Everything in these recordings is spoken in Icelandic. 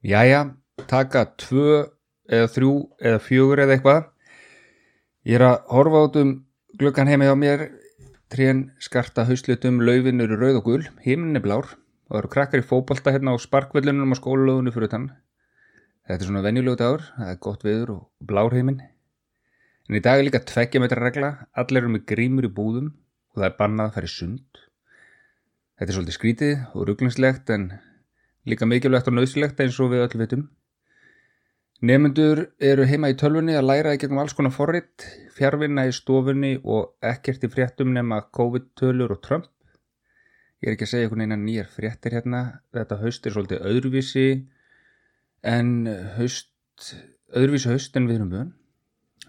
Jæja, taka tvö eða þrjú eða fjögur eða eitthvað. Ég er að horfa át um gluggan heima hjá mér, trén skarta hauslutum, laufin eru rauð og gul, himnin er blár og það eru krakkar í fótbolta hérna á sparkvellunum á skólalöðunum fyrir þann. Þetta er svona venjulegu dagur, það er gott viður og blár heiminn. En í dag er líka tveggja metra regla, allir eru með grímur í búðum og það er bannað að fara í sund. Þetta er svolítið skrítið og ruglingslegt en líka mikilvægt og nöðsilegt eins og við öll veitum. Nefnendur eru heima í tölvunni að læra í gegnum alls konar forrit, fjárvinna í stofunni og ekkert í fréttum nema COVID-tölur og Trump. Ég er ekki að segja einhvern veginn að nýjar fréttir hérna, þetta haust er svolítið öðruvísi en haust, öðruvísi haust en við erum vön.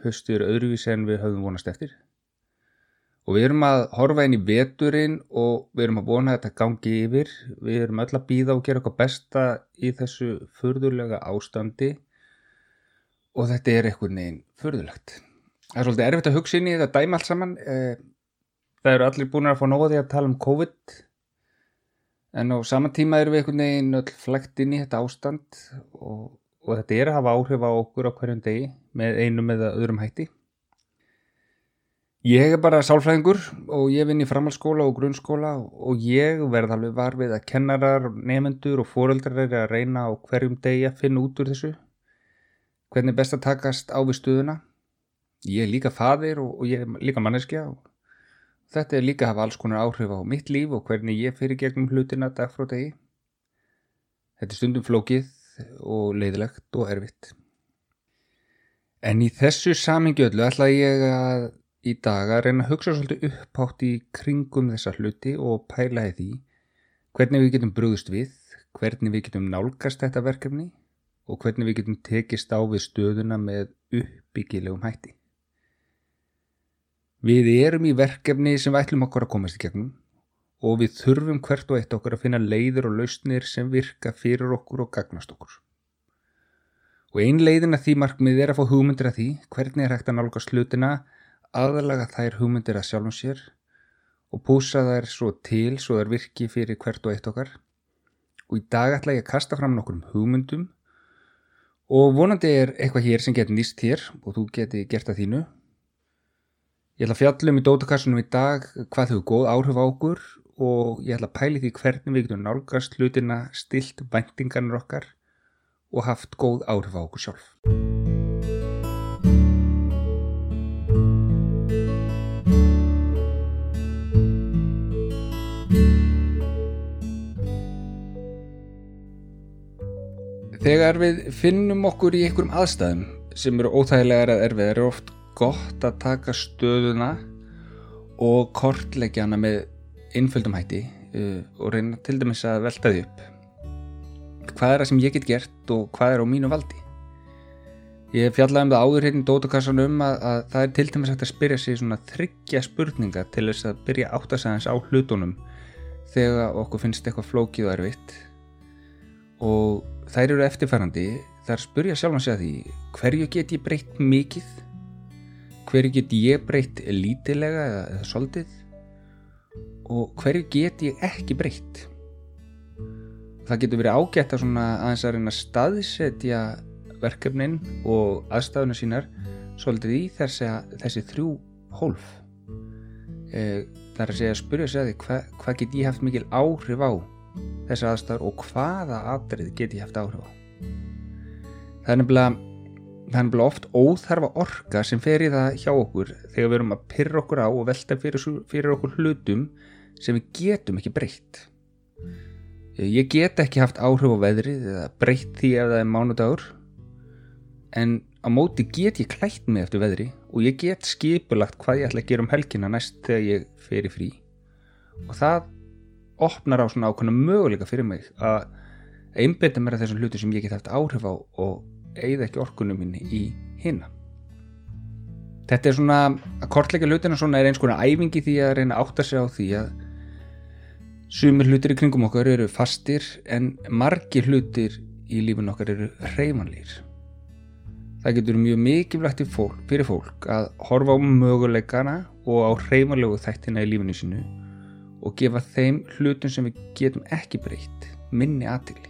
Hausti er öðruvísi en við höfum vonast eftir. Og við erum að horfa inn í veturinn og við erum að vona að þetta gangi yfir. Við erum öll að býða og gera eitthvað besta í þessu furðulega ástandi og þetta er eitthvað neginn furðulegt. Það er svolítið erfitt að hugsa inn í þetta dæma allt saman. Það eru allir búin að fá nóði að tala um COVID en á sama tíma erum við eitthvað neginn öll flægt inn í þetta ástand og, og þetta er að hafa áhrif á okkur á hverjum degi með einum eða öðrum hætti. Ég er bara sálfræðingur og ég vinn í framhaldsskóla og grunnskóla og ég verð alveg var við að kennarar, nefendur og fóreldrar er að reyna á hverjum degi að finna út úr þessu. Hvernig er best að takast á við stuðuna? Ég er líka fadir og, og ég er líka manneskja og þetta er líka að hafa alls konar áhrif á mitt líf og hvernig ég fyrir gegnum hlutina dag frá degi. Þetta er stundum flókið og leiðilegt og erfitt. En í þessu samingjöldlu ætla ég að í dag að reyna að hugsa svolítið upphátt í kringum þessa hluti og pæla í því hvernig við getum brúðist við, hvernig við getum nálgast þetta verkefni og hvernig við getum tekist á við stöðuna með uppbyggilegum hætti. Við erum í verkefni sem við ætlum okkur að komast í gegnum og við þurfum hvert og eitt okkur að finna leiður og lausnir sem virka fyrir okkur og gagnast okkur. Og ein leiðin að því markmið er að fá hugmyndir að því hvernig er hægt að nálgast hlutina aðlaga þær hugmyndir að sjálfum sér og púsa þær svo til svo þær virki fyrir hvert og eitt okkar. Og í dag ætla ég að kasta fram nokkur hugmyndum og vonandi er eitthvað hér sem getur nýst þér og þú geti gert að þínu. Ég ætla að fjallum í dótakassunum í dag hvað þau góð áhrif á okkur og ég ætla að pæli því hvernig við getum nálgast hlutina stilt væntingarnir okkar og haft góð áhrif á okkur sjálf. Þegar við finnum okkur í einhverjum aðstæðum sem eru óþægilegar að erfið er oft gott að taka stöðuna og kortleggja hana með einföldum hætti uh, og reyna til dæmis að velta því upp. Hvað er það sem ég get gert og hvað er á mínu valdi? Ég fjallaði um það áður hérna í dótakassanum að, að það er til dæmis hægt að spyrja sig svona þryggja spurninga til þess að byrja áttasæðans á hlutunum þegar okkur finnst eitthvað flókið og erfitt og þær eru eftirfærandi þar spurja sjálfan sig að því hverju get ég breytt mikið? Hverju get ég breytt lítilega eða, eða soldið? Og hverju get ég ekki breytt? Það getur verið ágætt að svona aðeins að reyna að staðsetja verkefnin og aðstafuna sínar svolítið í þessi, þessi þrjú hólf. E, það er að segja að spurja sig að því hvað, hvað get ég haft mikil áhrif á þessi aðstafur og hvaða atrið get ég haft áhrif á? Það er nefnilega það er nefnilega oft óþarfa orka sem fer í það hjá okkur þegar við erum að pyrra okkur á og velta fyrir, fyrir okkur hlutum sem við getum ekki breytt. Ég get ekki haft áhrif á veðrið eða breytt því ef það er mánudagur en á móti get ég klætt mig eftir veðri og ég get skipulagt hvað ég ætla að gera um helgina næst þegar ég fer í frí. Og það opnar á svona ákveðna möguleika fyrir mig að einbeta mér að þessum hlutu sem ég get haft áhrif á og eigða ekki orkunum minni í hinna þetta er svona að kortleika hlutina svona er eins konar æfingi því að reyna að átta sig á því að sumir hlutir í kringum okkar eru fastir en margir hlutir í lífun okkar eru hreymanlýr það getur mjög mikilvægt fólk, fyrir fólk að horfa á möguleikana og á hreymanlegu þættina í lífunu sínu og gefa þeim hlutum sem við getum ekki breytt minni aðtili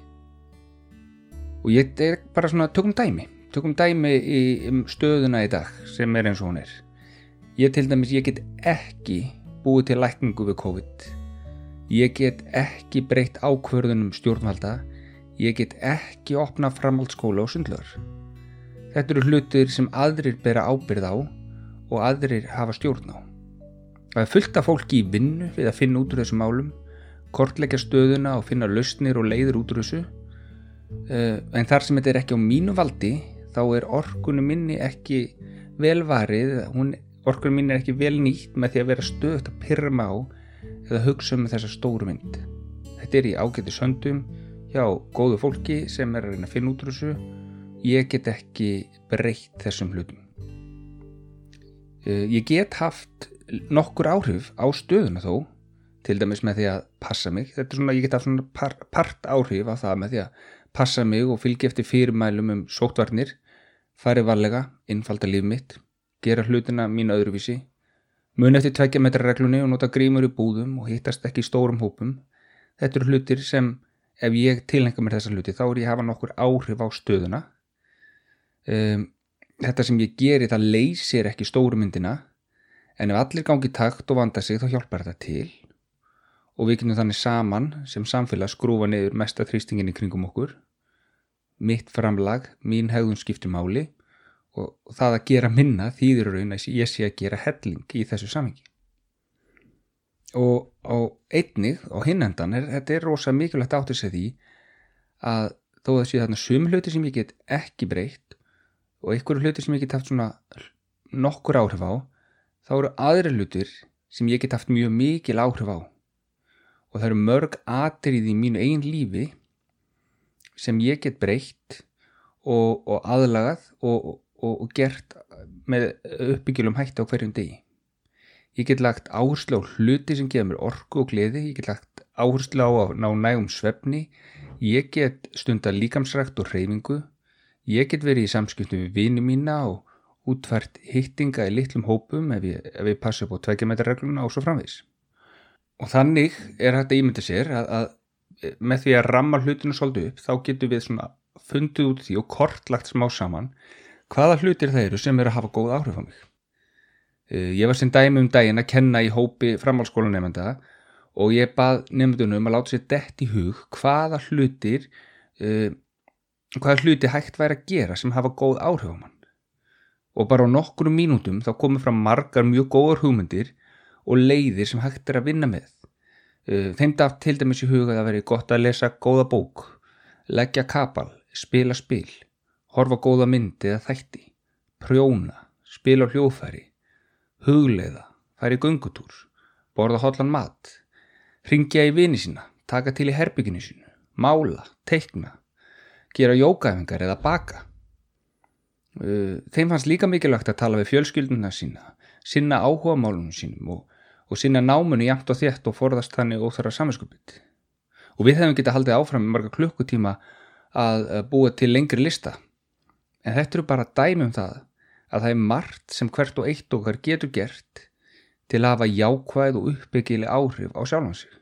og ég er bara svona tökum dæmi. Tökum dæmi í um stöðuna í dag sem er eins og hún er. Ég til dæmis, ég get ekki búið til lækningu við COVID. Ég get ekki breytt ákvörðunum stjórnvalda. Ég get ekki opna framhaldsskóla og sundlöður þetta eru hlutir sem aðrir bera ábyrð á og aðrir hafa stjórn á það er fullt af fólki í vinnu við að finna út úr þessum málum kortleggja stöðuna og finna lausnir og leiður út úr þessu. Uh, en þar sem þetta er ekki á mínu valdi þá er orkunum minni ekki velvarið orkunum minni er ekki vel nýtt með því að vera stöðt að pyrma á eða hugsa um þessa stóru mynd. Þetta er í ágæti söndum hjá góðu fólki sem er að reyna að finna út úr þessu. Ég get ekki breytt þessum hlutum. Uh, ég get haft nokkur áhrif á stöðuna þó til dæmis með því að passa mig. Þetta er svona, ég get haft svona par, part áhrif á það með því að passa mig og fylgja eftir fyrirmælum um sóttvarnir fari varlega, innfalda líf mitt gera hlutina mín öðruvísi mun eftir tveikja metra reglunni og nota grímur í búðum og hittast ekki í stórum hópum. Þetta eru hlutir sem ef ég tilhenga mér þessa hluti þá er ég að hafa nokkur áhrif á stöðuna. Um, þetta sem ég geri það leysir ekki stórumyndina en ef allir gangi takt og vanda sig þá hjálpar þetta til. Og við kynum þannig saman sem samfélag skrúfa niður mesta þrýstingin í kringum okkur. Mitt framlag, mín hegðun skipti máli. Og það að gera minna þýðir raun að ég sé að gera helling í þessu samengi og á einnig á hinnendan er þetta er rosa mikilvægt átt að segja því að þó að sé þarna sum hluti sem ég get ekki breytt og einhverju hluti sem ég get haft svona nokkur áhrif á þá eru aðri hlutir sem ég get haft mjög mikil áhrif á. Og það eru mörg atrið í mínu eigin lífi sem ég get breytt og, og aðlagað og, og, og gert með uppbyggilum hætti á hverjum degi. Ég get lagt áherslu á hluti sem geða mér orku og gleði, ég get lagt áherslu á að ná nægum svefni, ég get stunda líkamsrækt og reyfingu, ég get verið í samskiptum við vini mína og útfært hittinga í litlum hópum ef ég, ef ég passa upp á tveikjametarregluna og svo framvís. Og þannig er hægt að ímynda sér að, að með því að ramma hlutinu svolítið upp þá getur við svona fundið út því og kortlagt smá saman hvaða hlutir það eru sem eru að hafa góð áhrif á mig. Uh, ég var sem dæmi um dægin að kenna í hópi framhalskólanemenda og ég bað nefndunum að láta sér dett í hug hvaða hlutir uh, hvaða hluti hægt væri að gera sem hafa góð áhrif á mann. Og bara á nokkru mínútum þá komið fram margar mjög góður hugmyndir og leiðir sem hægt er að vinna með. Uh, þeim dæft til dæmis í huga að veri gott að lesa góða bók, leggja kapal, spila spil, horfa góða myndi eða þætti, prjóna, spila hljófæri, hugleiða, færi gungutúr, borða hotlan mat, ringja í vini sína, taka til í herbygginu sínu, mála, teikna, gera jókaæfingar eða baka. Uh, þeim fannst líka mikilvægt að tala við fjölskylduna sína, sinna áhuga málunum sínum og og sinna námunni jæmt og þétt og forðast þannig óþara saminskupið. Og við hefum getið haldið áfram í marga klukkutíma að búa til lengri lista. En þetta eru bara dæmi um það að það er margt sem hvert og eitt okkar getur gert til að hafa jákvæð og uppbyggileg áhrif á sjálfansig.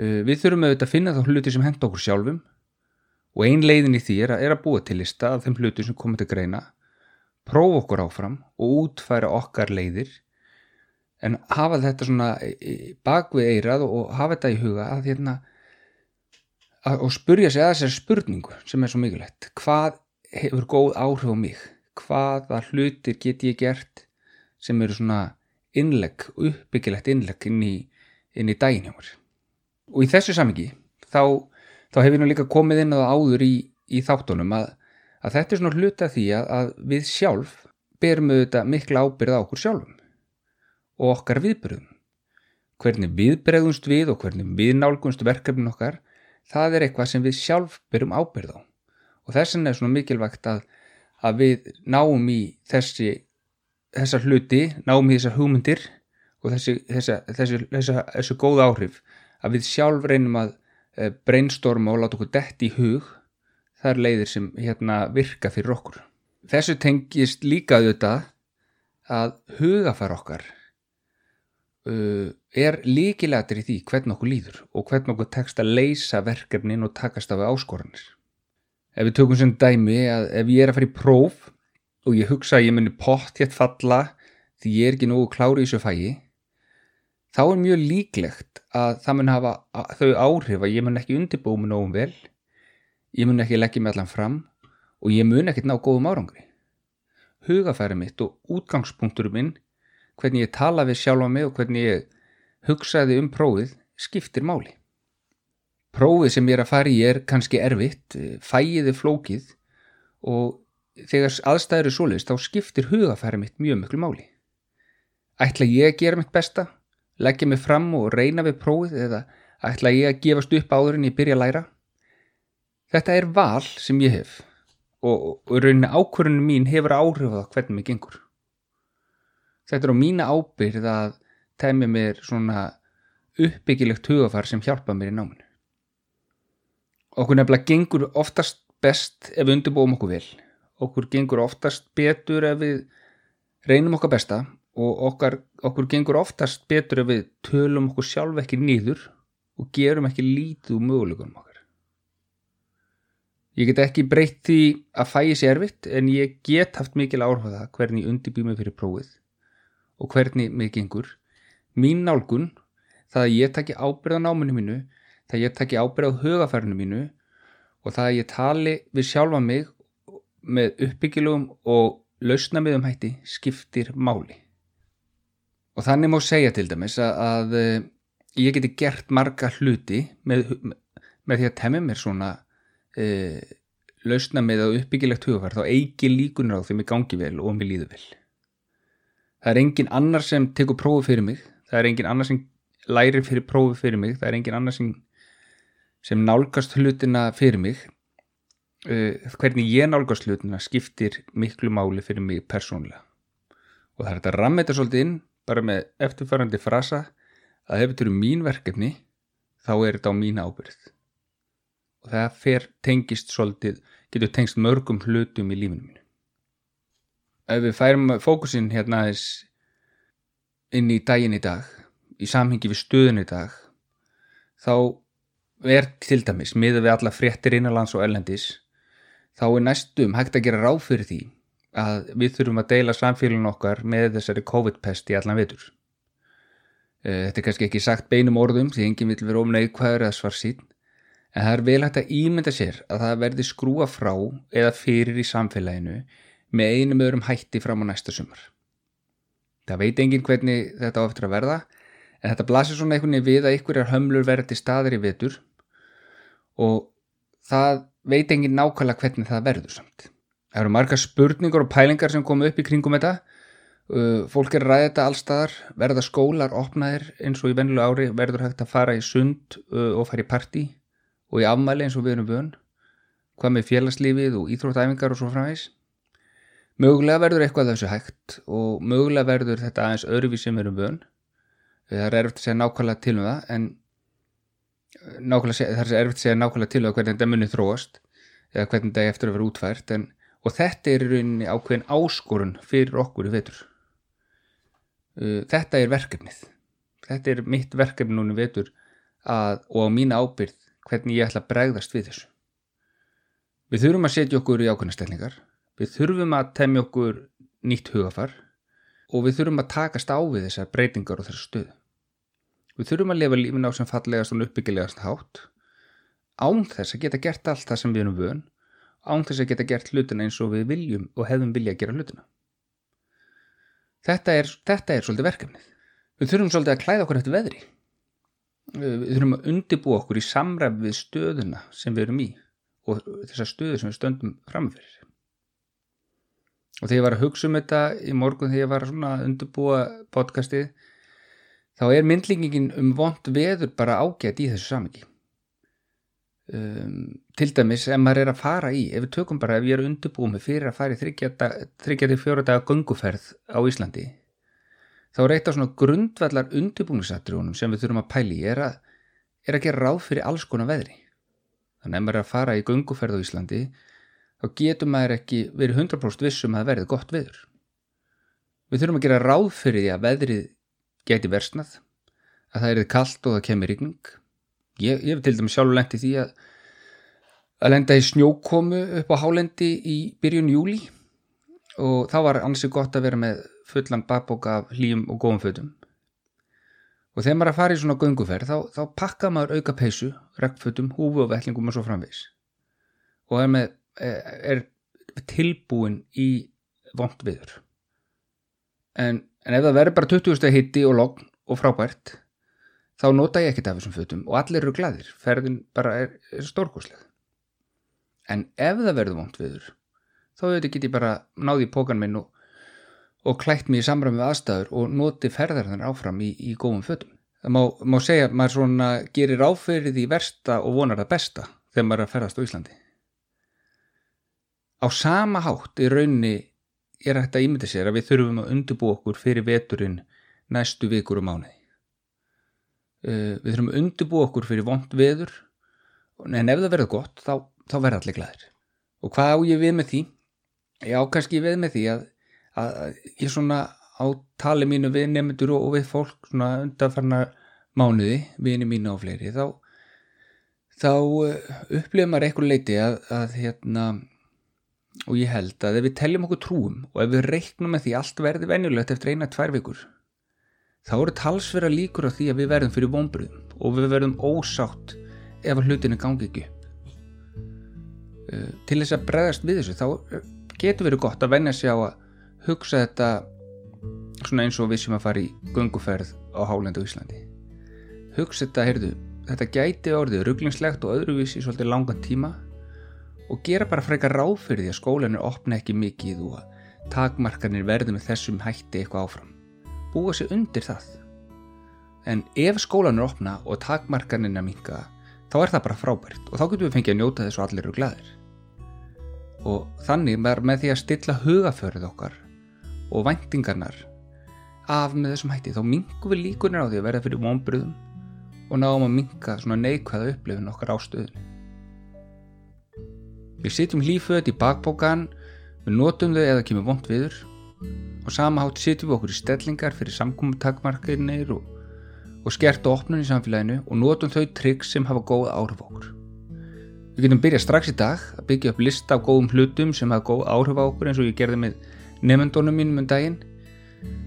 Uh, við þurfum auðvitað að finna þá hluti sem henda okkur sjálfum og ein leiðin í því er að, er að búa til lista af þeim hluti sem komið til greina, prófa okkur áfram og útfæra okkar leiðir en hafa þetta svona bakvið eirað og hafa þetta í huga að hérna að, spurja sig að þessari spurningu sem er svo mikilvægt. Hvað hefur góð áhrif á mig? Hvaða hlutir get ég gert sem eru svona innlegg, uppbyggilegt innlegg inn í, í mér? Og í þessu samingi þá, þá hefur nú líka komið inn á áður í, í þáttunum að, að þetta er svona hluta því að, að við sjálf berum auðvitað mikla ábyrð á okkur sjálfum og okkar viðbröðum. Hvernig við bregðumst við og hvernig við nálgumst verkefnin okkar, það er eitthvað sem við sjálf berum ábyrð á. Og þess vegna er svona mikilvægt að, að við náum í þessi, þessar hluti, náum í þessar hugmyndir og þessi, þessi, þessi, þessi góð áhrif að við sjálf reynum að brainstorma og láta okkur dett í hug þar leiðir sem hérna virka fyrir okkur. Þessu tengist líka auðvitað að hugafar okkar uh, er líkilættir í því hvern okkur líður og hvern okkur tekst að leysa verkefnin og takast af áskoranir. ef við tökum sem dæmi að ef ég er að fara í próf og ég hugsa að ég muni pott hér falla því ég er ekki nógu klári í þessu fægi þá er mjög líklegt að það mun hafa þau áhrif að ég mun ekki undirbúið mig nógum vel ég mun ekki leggja mig allan fram og ég mun ekki ná góðum árangri. Hugafæri mitt og útgangspunkturum minn hvernig ég tala við sjálfa mig og hvernig ég hugsaði um prófið skiptir máli. Prófið sem ég er að fara í er kannski erfitt fægiði flókið og þegar aðstæður er svoleiðist þá skiptir hugafæri mitt mjög miklu máli. Ætla ég að gera mitt besta, leggja mig fram og reyna við prófið eða ætla ég að gefast upp áður en ég byrja að læra? Þetta er val sem ég hef og, og rauninni ákvörunum mín hefur áhrif á hvernig mig gengur. Þetta er á mína ábyrð að tæmi mér svona uppbyggilegt hugafar sem hjálpa mér í náminu. Okkur nefnilega gengur oftast best ef við undirbúum okkur vel okkur gengur oftast betur ef við reynum okkar besta og okkar, okkur gengur oftast betur ef við tölum okkur sjálf ekki nýður og gerum ekki lítið úr möguleikunum okkar. Ég get ekki breytt því að fæi sér erfitt en ég get haft mikil áhrif það hvernig undirbýð mig fyrir prófið og hvernig mig gengur. Mín nálgun, það að ég takki ábyrð á náminu mínu, það að ég takki ábyrð á hugafærinu mínu og það að ég tali við sjálfa mig með uppbyggilugum og lausnamiðum hætti skiptir máli. Og þannig má segja til dæmis að, að eh, ég geti gert marga hluti með, með því að temja mér svona e, lausnamið og uppbyggilegt hugafar þá eigi líkunar á því mér gangi vel og mér líður vel. Það er engin annar sem tekur prófi fyrir mig, það er engin annar sem lærir fyrir prófi fyrir mig, það er engin annar sem, sem nálgast hlutina fyrir mig uh, hvernig ég nálgast hlutina skiptir miklu máli fyrir mig persónulega og það er þetta að ramma þetta svolítið inn bara með eftirfærandi frasa að ef þetta eru mín verkefni þá er þetta á mín ábyrð og það fer tengist svolítið, getur tengst mörgum hlutum í lífinu mínu. Ef við færum fókusin hérna inn í daginn í dag í samhengi við stöðun í dag þá er til dæmis miða við alla fréttir innanlands og erlendis þá er næstum hægt að gera ráð fyrir því að við þurfum að deila samfélagin okkar með þessari COVID-pest í allan vitur. Eh, þetta er kannski ekki sagt beinum orðum því enginn vil vera ofneið hvaður eða svar sín en það er vel hægt að ímynda sér að það verði skrúa frá eða fyrir í samfélaginu með einum öðrum hætti fram á næsta sumar. Það veit enginn hvernig þetta á eftir að verða en þetta blasir svona einhvern veginn við að er hömlur verði staðir í vitur og það veit engin nákvæmlega hvernig það verður samt. Það eru marga spurningar og pælingar sem komu upp í kringum þetta. Uh, fólk er ræðið þetta allstaðar, verða skólar opnaðir eins og í vennilega ári verður hægt að fara í sund uh, og fara í parti og í afmæli eins og við erum vön. Hvað með félagslífið og íþróttæfingar og svo framvegs. Mögulega verður eitthvað þessu hægt og mögulega verður þetta aðeins öðruvís sem við erum vön. Það er erfitt að segja nákvæmlega til um það en nákvæmlega, það er erfitt að segja nákvæmlega til og hvernig þetta munir þróast eða hvernig þetta er eftir að vera útfært en, og þetta er í rauninni ákveðin áskorun fyrir okkur í vetur. Þetta er verkefnið. Þetta er mitt verkefni núni vetur að, og á mína ábyrð hvernig ég ætla að bregðast við þessu. Við þurfum að setja okkur í ákveðna stellingar. Við þurfum að temja okkur nýtt hugafar. Og við þurfum að takast á við þessar breytingar og þessar stöðu. Við þurfum að lifa lífin á sem fallegast og uppbyggilegast hátt. Án þess að geta gert allt það sem við erum vön án þess að geta gert hlutina eins og við viljum og hefðum vilja að gera hlutina. Þetta er, þetta er svolítið verkefnið. Við þurfum svolítið að klæða okkur eftir veðri. Við þurfum að undibú okkur í samræf við stöðuna sem við erum í og þessa stöðu sem við stöndum framfyrir. Og þegar ég var að hugsa um þetta í morgun þegar ég var að undibúa podcastið þá er myndlingin um vond veður bara ágætt í þessu samingi um, til dæmis ef maður er að fara í ef við tökum bara, ef ég er undirbúið með fyrir að fara í 34 daga gunguferð á Íslandi þá er eitt af svona grundvallar undirbúningsatriðunum sem við þurfum að pæli er að, er að gera ráð fyrir alls konar veðri. Þannig ef maður er að fara í gunguferð á Íslandi þá getur maður ekki verið 100% vissum að verði gott veður. Við þurfum að gera ráð fyrir því að veðrið geti versnað að það erið kallt og það kemur ykning ég, ég hef til dæmis sjálfur lengt í því að að lenda í snjókomu upp á hálendi í byrjun júli og þá var ansið gott að vera með fullan bakboka af hlýjum og góðum fötum. Og þegar maður er að fara í svona gönguferð þá, þá pakka maður auka peysu, regnfötum, húfu og vellingum og svo framvegs og er, með, er tilbúin í vond viður en, en ef það verður bara 20 steg hitti og logn og frábært þá nota ég ekkert af þessum fötum og allir eru glæðir, ferðin bara er, er stórkoslega en ef það verður vond viður þá auðvitað get ég bara náði í pókan minn og, og klætt mér í samræmi aðstæður og noti ferðarðan áfram í, í góðum fötum. Það má, má segja að maður svona gerir áferðið í versta og vonar það besta þegar maður er að ferðast á Íslandi. Á sama hátt í raunni er hægt að ímynda sér að við þurfum að undirbú okkur fyrir veturinn næstu vikur og mánuði. Uh, við þurfum að undirbú okkur fyrir vond veður en ef það verður gott þá, þá verður allir glæðir. Og hvað á ég við með því? Já, kannski við með því að, að ég svona á tali mínu við nefndur og, og við fólk svona undanfarna mánuði, vini mínu og fleiri, þá, þá eh, upplifum maður eitthvað leiti að, að hérna, og ég held að ef við teljum okkur trúum og ef við reiknum með því allt verði venjulegt eftir eina, tvær vikur, þá eru talsverða líkur á því að við verðum fyrir vonbröðum og við verðum ósátt ef hlutinu gangi ekki upp. Eh, til þess að bregðast við þessu, þá getur verið gott að venja sig á að hugsa þetta svona eins og við sem að fara í gunguferð á Hálendu Íslandi hugsa þetta, heyrðu, þetta gæti orðið rugglingslegt og öðruvísi svolítið langan tíma og gera bara frekar ráð fyrir því að skólanir opna ekki mikið og að takmarkanir verði með þessum hætti eitthvað áfram búa sér undir það. En ef skólanir opna og takmarkanina minka þá er það bara frábært og þá getum við fengið að njóta þess og allir eru glæðir og þannig með því að stilla hugaförið okkar og væntingarnar af með þessum hætti þá mingum við líkunar á því að verða fyrir vonbröðum og náum að minga svona neikvæða upplifin okkar á stöðunni. Við sitjum líföðt í bakbókan, við notum þau eða kemur vond viður og sama hátt sitjum við okkur í stellingar fyrir samkúmutakmarkinir og, og skert og opnun í samfélaginu og notum þau trygg sem hafa góð áhrif okkur. Við getum byrjað strax í dag að byggja upp lista af góðum hlutum sem hafa góð áhrif á okkur eins og ég gerði með nefndónum mínum um daginn.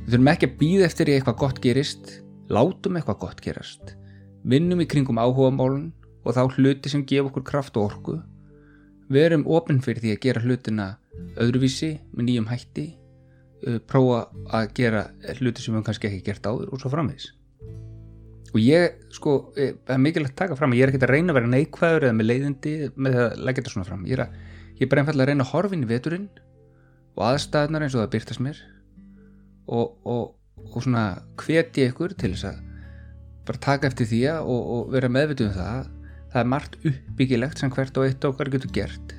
Við þurfum ekki að býða eftir í eitthvað gott gerist, látum eitthvað gott gerast, vinnum í kringum áhuga málun og þá hluti sem gef okkur kraft og orku. Við erum ofinn fyrir því að gera hlutina öðruvísi með nýjum hætti, prófa að gera hluti sem við kannski ekki gert áður og svo framvegs og ég, sko, það er mikilvægt að taka fram ég er ekki að reyna að vera neikvæður eða með leiðindi með að leggja þetta svona fram. Ég er, að, ég er bara einfallega að reyna að í veturinn og aðstæðnar eins og það byrtast mér og, og, og svona hveti ykkur til þess að bara taka eftir því og, og vera meðvituð um það. Það er margt uppbyggilegt sem hvert og eitt okkar getur gert.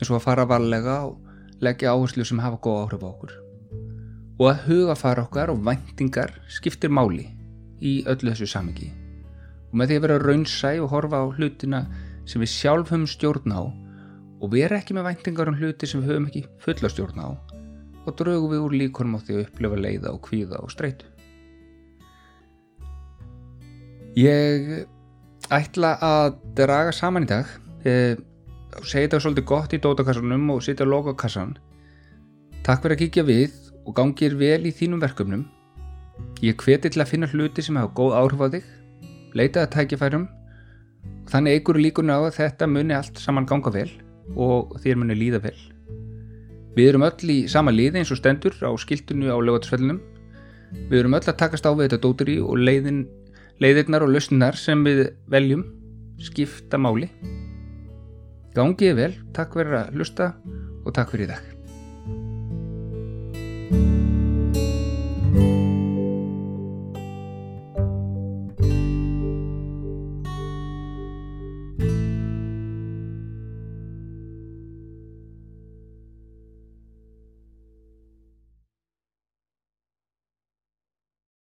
Eins og að fara varlega og leggja áherslu sem hafa góð áhrif á okkur og að huga fara okkar og vendingar skiptir máli í öllu þessu samengi og með því að vera raunsæ og horfa á hlutina sem við sjálf höfum stjórn á og vera ekki með væntingar um hluti sem við höfum ekki fulla stjórn á og draugum við úr líkonum á því að upplifa leiða og kvíða og streytu. Ég ætla að draga saman í dag eh, og segja þetta svolítið gott í dótakassanum og sitja á lokakassan. Takk fyrir að kíkja við og gangir vel í þínum verkefnum Ég hveti til að finna hluti sem hafa góð áhrif á þig, leitaði tækifærum og þannig eigur líkuna á að þetta muni allt saman ganga vel og þér muni líða vel. Við erum öll í sama liði eins og stendur á skiltinu á lögatarsfellunum. Við erum öll að takast á við þetta dóturi og leiðin, leiðirnar og lausnar sem við veljum skipta máli. Gangið vel, takk fyrir að hlusta og takk fyrir í dag. you.